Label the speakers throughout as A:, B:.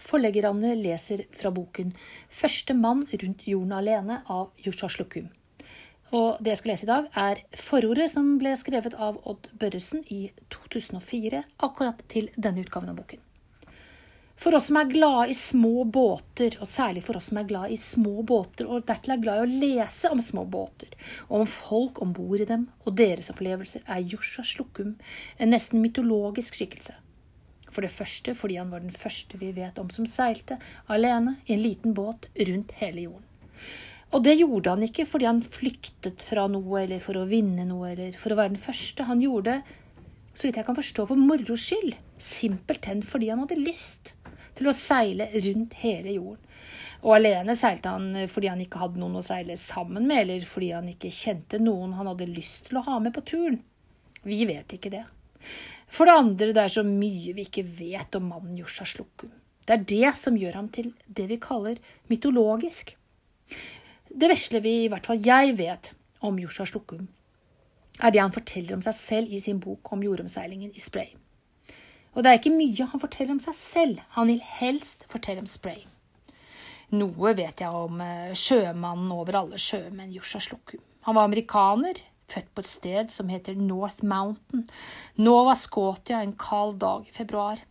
A: Forleggerne leser fra boken 'Første mann rundt jorden alene' av Joshua Slukkum. Og det jeg skal lese i dag, er forordet som ble skrevet av Odd Børresen i 2004, akkurat til denne utgaven av boken. For oss som er glade i små båter, og særlig for oss som er glade i små båter, og dertil er glad i å lese om små båter, og om folk om bord i dem og deres opplevelser, er Joshua Slukkum en nesten mytologisk skikkelse. For det første fordi han var den første vi vet om som seilte alene i en liten båt rundt hele jorden. Og det gjorde han ikke fordi han flyktet fra noe, eller for å vinne noe, eller for å være den første. Han gjorde det, så vidt jeg kan forstå, for moro skyld. Simpelthen fordi han hadde lyst til å seile rundt hele jorden. Og alene seilte han fordi han ikke hadde noen å seile sammen med, eller fordi han ikke kjente noen han hadde lyst til å ha med på turen. Vi vet ikke det. For det andre, det er så mye vi ikke vet om mannen Yusha Slukkum. Det er det som gjør ham til det vi kaller mytologisk. Det vesle vi, i hvert fall jeg vet om Yusha Slukkum, er det han forteller om seg selv i sin bok om jordomseilingen i Spray. Og det er ikke mye han forteller om seg selv, han vil helst fortelle om Spray. Noe vet jeg om eh, sjømannen over alle sjømenn, Yusha Slukkum. Han var amerikaner, født på et sted som heter North Mountain, Nova Scotia en kald dag i februar.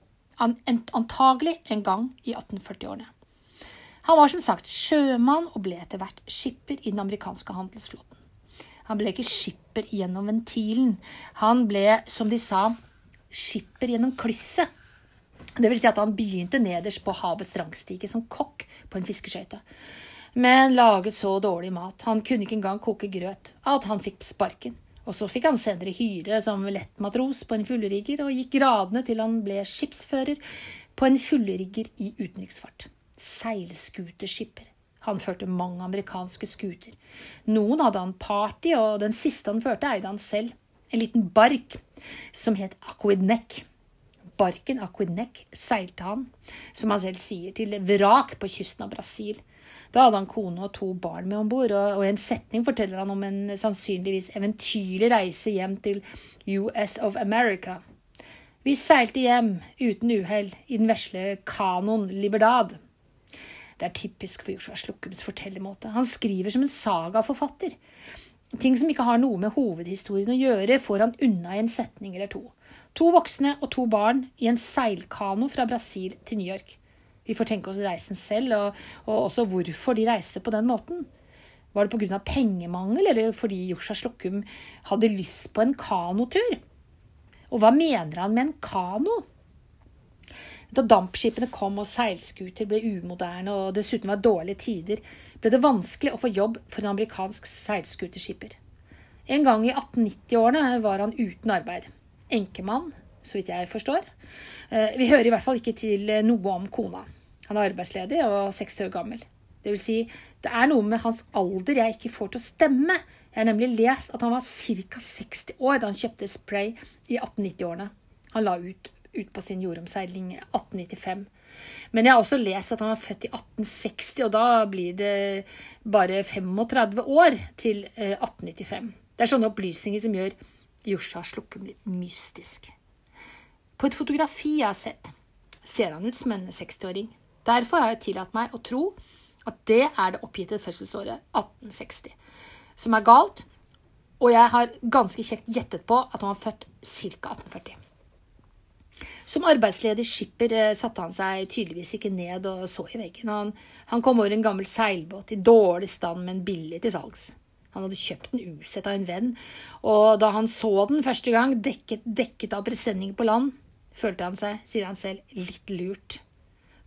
A: Antagelig en gang i 1840-årene. Han var som sagt sjømann og ble etter hvert skipper i den amerikanske handelsflåten. Han ble ikke skipper gjennom ventilen. Han ble, som de sa, skipper gjennom klysset. Det vil si at han begynte nederst på havets rangstige som kokk på en fiskeskøyte. Men laget så dårlig mat, han kunne ikke engang koke grøt, at han fikk sparken. Og så fikk han senere hyre som lettmatros på en fullrigger, og gikk gradene til han ble skipsfører på en fullrigger i utenriksfart. Seilskuteskipper. Han førte mange amerikanske skuter. Noen hadde han party, og den siste han førte, eide han selv. En liten bark som het Aquidneck. Barken Aquidneck seilte han, som han selv sier, til vrak på kysten av Brasil. Da hadde han kone og to barn med om bord, og i en setning forteller han om en sannsynligvis eventyrlig reise hjem til US of America. Vi seilte hjem uten uhell i den vesle kanoen Liberdad. Det er typisk for Joshua Slukkums fortellermåte. Han skriver som en sagaforfatter. Ting som ikke har noe med hovedhistorien å gjøre, får han unna i en setning eller to. To voksne og to barn i en seilkano fra Brasil til New York. Vi får tenke oss reisen selv, og, og også hvorfor de reiste på den måten. Var det pga. pengemangel, eller fordi Yusha Slokkum hadde lyst på en kanotur? Og hva mener han med en kano? Da dampskipene kom og seilskuter ble umoderne og dessuten var dårlige tider, ble det vanskelig å få jobb for en amerikansk seilskuterskipper. En gang i 1890-årene var han uten arbeid. Enkemann, så vidt jeg forstår. Eh, vi hører i hvert fall ikke til noe om kona. Han er arbeidsledig og 60 år gammel. Det vil si, det er noe med hans alder jeg ikke får til å stemme. Jeg har nemlig lest at han var ca. 60 år da han kjøpte spray i 1890-årene. Han la ut ut på sin jordomseiling 1895. Men jeg har også lest at han var født i 1860, og da blir det bare 35 år til 1895. Eh, det er sånne opplysninger som gjør Josha Slukkum litt mystisk. På et fotografi jeg har sett, ser han ut som en 60-åring. Derfor har jeg tillatt meg å tro at det er det oppgitte fødselsåret 1860, som er galt, og jeg har ganske kjekt gjettet på at han var født ca. 1840. Som arbeidsledig skipper eh, satte han seg tydeligvis ikke ned og så i veggen. Han, han kom over en gammel seilbåt i dårlig stand, men billig til salgs. Han hadde kjøpt den usett av en venn, og da han så den første gang, dekket, dekket av presenninger på land, følte han seg, sier han selv, litt lurt.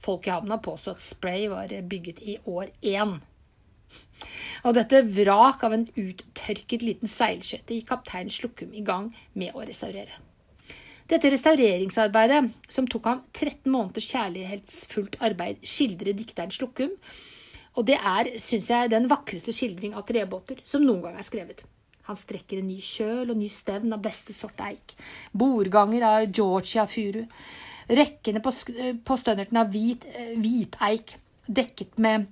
A: Folk i havna påsto at Spray var bygget i år én. Og dette vrak av en uttørket liten seilskøyte gikk kaptein Slukkum i gang med å restaurere. Dette restaureringsarbeidet, som tok ham 13 måneders kjærlighetsfullt arbeid, skildrer dikteren Slukkum. Og det er, syns jeg, den vakreste skildring av trebåter som noen gang er skrevet. Han strekker en ny kjøl og ny stevn av beste sort eik. Bordganger av Georgia-furu. Rekkene på, på stønnerten av hvit, eh, hviteik dekket med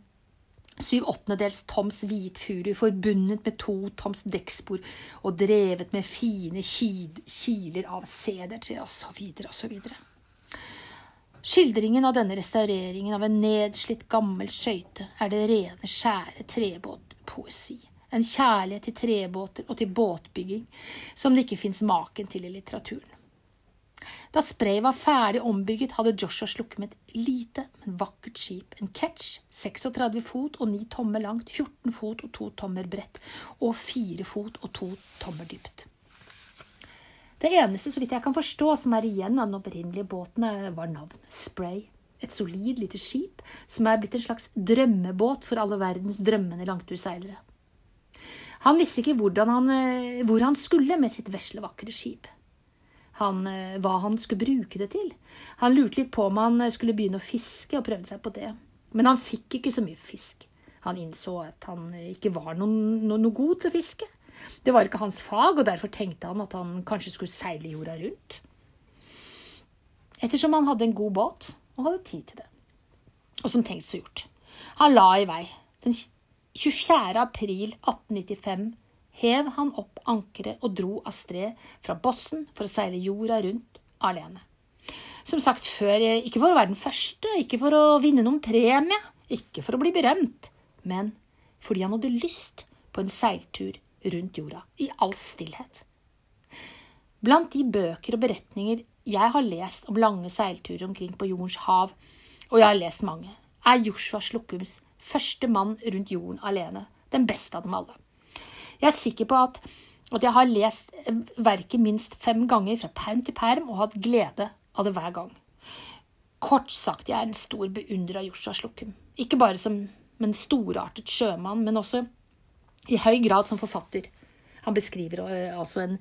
A: syv åttendedels toms hvitfuru forbundet med to toms dekkspor og drevet med fine kiler av sedertre osv. osv. Skildringen av denne restaureringen av en nedslitt, gammel skøyte er det rene, skjære trebåtpoesi. En kjærlighet til trebåter og til båtbygging som det ikke fins maken til i litteraturen. Da Spray var ferdig ombygget, hadde Joshua slukket med et lite, men vakkert skip. En catch, 36 fot og 9 tommer langt, 14 fot og 2 tommer bredt og 4 fot og 2 tommer dypt. Det eneste, så vidt jeg kan forstå, som er igjen av den opprinnelige båten, var navn. Spray. Et solid lite skip som er blitt en slags drømmebåt for alle verdens drømmende langturseilere. Han visste ikke han, eh, hvor han skulle med sitt vesle, vakre skip. Han, eh, hva han skulle bruke det til. Han lurte litt på om han eh, skulle begynne å fiske, og prøvde seg på det. Men han fikk ikke så mye fisk. Han innså at han ikke var noe, no, noe god til å fiske. Det var ikke hans fag, og derfor tenkte han at han kanskje skulle seile jorda rundt. Ettersom han hadde en god båt og hadde tid til det. Og som tenkt så gjort. Han la i vei. Den 24. april 1895 hev han opp ankeret og dro av sted fra Boston for å seile jorda rundt alene. Som sagt før, ikke for å være den første, ikke for å vinne noen premie, ikke for å bli berømt, men fordi han hadde lyst på en seiltur rundt jorda, i all stillhet. Blant de bøker og beretninger jeg har lest om lange seilturer omkring på jordens hav, og jeg har lest mange, er Joshua Slukkums Første mann rundt jorden alene den beste av dem alle. Jeg er sikker på at, at jeg har lest verket minst fem ganger fra perm til perm og hatt glede av det hver gang. Kort sagt, jeg er en stor beundrer av Joshua Slukkum. Ikke bare som en storartet sjømann, men også i høy grad som forfatter. Han beskriver uh, altså en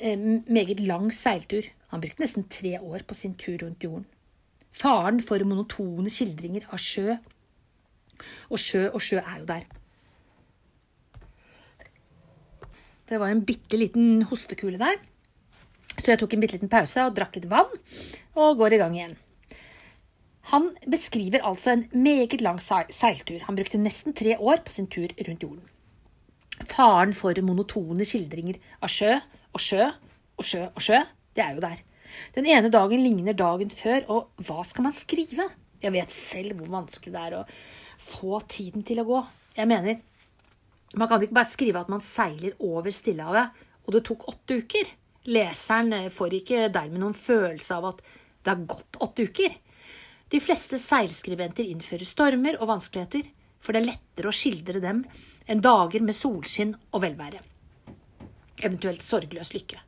A: uh, meget lang seiltur. Han brukte nesten tre år på sin tur rundt jorden. Faren for monotone skildringer av sjø. Og sjø og sjø er jo der. Det var en bitte liten hostekule der. Så jeg tok en bitte liten pause og drakk litt vann, og går i gang igjen. Han beskriver altså en meget lang seiltur. Han brukte nesten tre år på sin tur rundt jorden. Faren for monotone skildringer av sjø og sjø og sjø og sjø, det er jo der. Den ene dagen ligner dagen før, og hva skal man skrive? Jeg vet selv hvor vanskelig det er å få tiden til å gå. Jeg mener, man kan ikke bare skrive at man seiler over Stillehavet, og det tok åtte uker. Leseren får ikke dermed noen følelse av at det har gått åtte uker. De fleste seilskribenter innfører stormer og vanskeligheter, for det er lettere å skildre dem enn dager med solskinn og velvære. Eventuelt sorgløs lykke.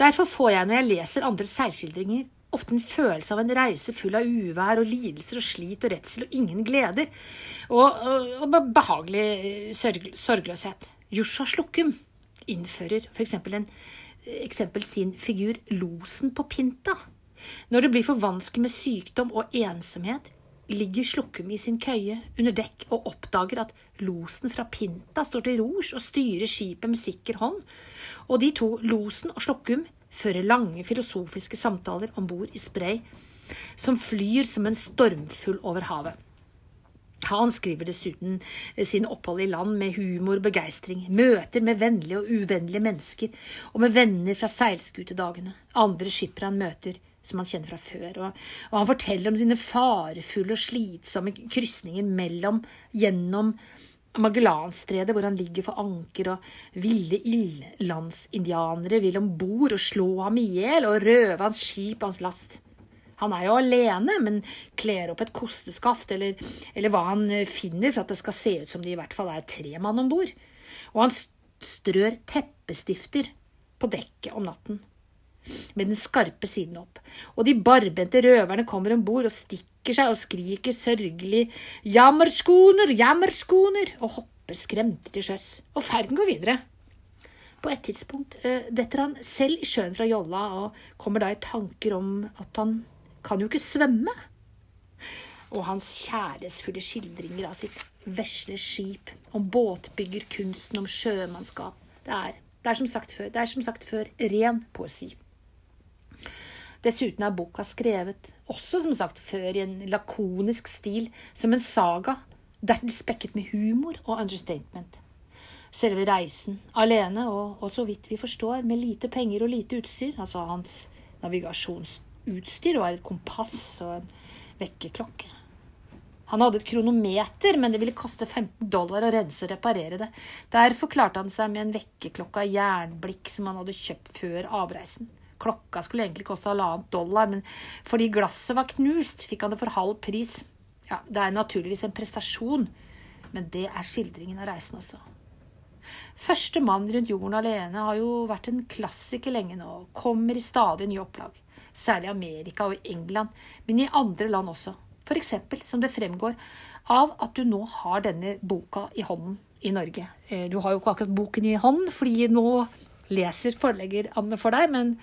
A: Derfor får jeg når jeg leser andres seilskildringer, ofte en følelse av en reise full av uvær og lidelser og slit og redsel og ingen gleder, og, og, og behagelig sorg, sorgløshet. Joshua Slukkum innfører f.eks. en eksempel sin figur Losen på Pinta. Når det blir for vanskelig med sykdom og ensomhet, ligger Slukkum i sin køye under dekk og oppdager at losen fra Pinta står til rors og styrer skipet med sikker hånd, og de to, losen og Slukkum, fører lange filosofiske samtaler om bord i Spray, som flyr som en stormfugl over havet. Han skriver dessuten sine opphold i land med humor og begeistring, møter med vennlige og uvennlige mennesker, og med venner fra seilskutedagene, andre skippere han møter, som han kjenner fra før. Og, og, han forteller om sine farefulle og slitsomme krysninger mellom, gjennom Magellanstredet, hvor han ligger for anker, og ville ildlandsindianere vil om bord og slå ham i hjel og røve hans skip og hans last. Han er jo alene, men kler opp et kosteskaft, eller, eller hva han finner for at det skal se ut som det i hvert fall er tre mann om bord. Og han strør teppestifter på dekket om natten med den skarpe siden opp, og de barbente røverne kommer om bord og stikker seg og skriker sørgelig jammerskoner, jammerskoner, og hopper skremte til sjøs, og ferden går videre. På et tidspunkt uh, detter han selv i sjøen fra jolla og kommer da i tanker om at han kan jo ikke svømme. Og hans kjærlighetsfulle skildringer av sitt vesle skip, om båtbyggerkunsten, om sjømannskap. Det er, det er som sagt før, det er som sagt før ren poesi. Dessuten er boka skrevet, også som sagt før, i en lakonisk stil, som en saga, dertil spekket med humor og understatement. Selve reisen, alene og, og så vidt vi forstår, med lite penger og lite utstyr, altså hans navigasjonsutstyr. Var et kompass og en vekkerklokke. Han hadde et kronometer, men det ville koste 15 dollar å rense og reparere det. Derfor klarte han seg med en vekkerklokke av jernblikk som han hadde kjøpt før avreisen. Klokka skulle egentlig koste halvannet dollar, men fordi glasset var knust, fikk han det for halv pris. Ja, det er naturligvis en prestasjon, men det er skildringen av reisen også. Første mann rundt jorden alene har jo vært en klassiker lenge nå, og kommer i stadig nye opplag. Særlig i Amerika og i England, men i andre land også. F.eks. som det fremgår av at du nå har denne boka i hånden i Norge. Eh, du har jo ikke akkurat boken i hånden, fordi nå leser forlegger Anne for deg, men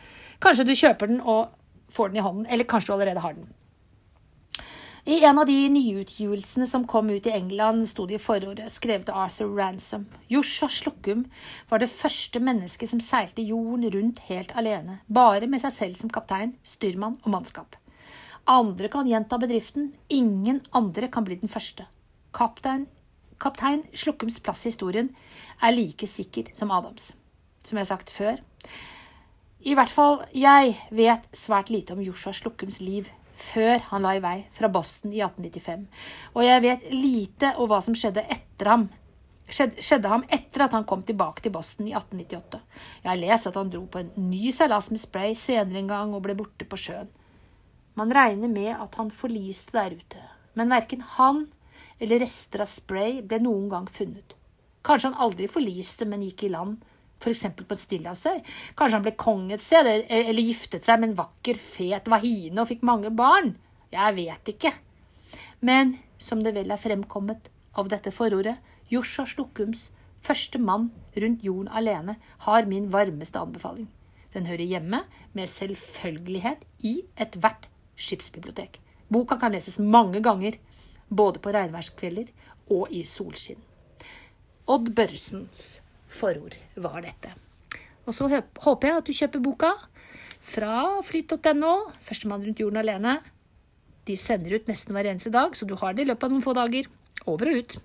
A: kanskje du kjøper den og får den i hånden, eller kanskje du allerede har den. I en av de nyutgivelsene som kom ut i England, sto det i forordet, skrevet av Arthur Ransom. Joshua Slukkum var det første mennesket som seilte jorden rundt helt alene, bare med seg selv som kaptein, styrmann og mannskap. Andre kan gjenta bedriften. Ingen andre kan bli den første. Kaptein, kaptein Slukkums plass i historien er like sikker som Adams. Som jeg har sagt før. I hvert fall jeg vet svært lite om Joshua Slukkums liv før han la i vei fra Boston i 1895. Og jeg vet lite om hva som skjedde etter ham. Skjedde, ham etter at han kom tilbake til Boston i 1898. Jeg har lest at han dro på en ny seilas med spray senere en gang og ble borte på sjøen. Man regner med at han forliste der ute, men verken han eller rester av spray ble noen gang funnet. Kanskje han aldri forliste, men gikk i land, f.eks. på et stillehavsøy. Kanskje han ble konge et sted, eller giftet seg med en vakker, fet vahine og fikk mange barn. Jeg vet ikke. Men som det vel er fremkommet av dette forordet, Joshua Slukkums første mann rundt jorden alene har min varmeste anbefaling. Den hører hjemme med selvfølgelighet i ethvert skipsbibliotek. Boka kan leses mange ganger, både på regnværskvelder og i solskinn. Odd Børresens forord var dette. Og så håper jeg at du kjøper boka fra flyt.no, 'Førstemann rundt jorden alene'. De sender ut nesten hver eneste dag, så du har det i løpet av noen få dager. Over og ut.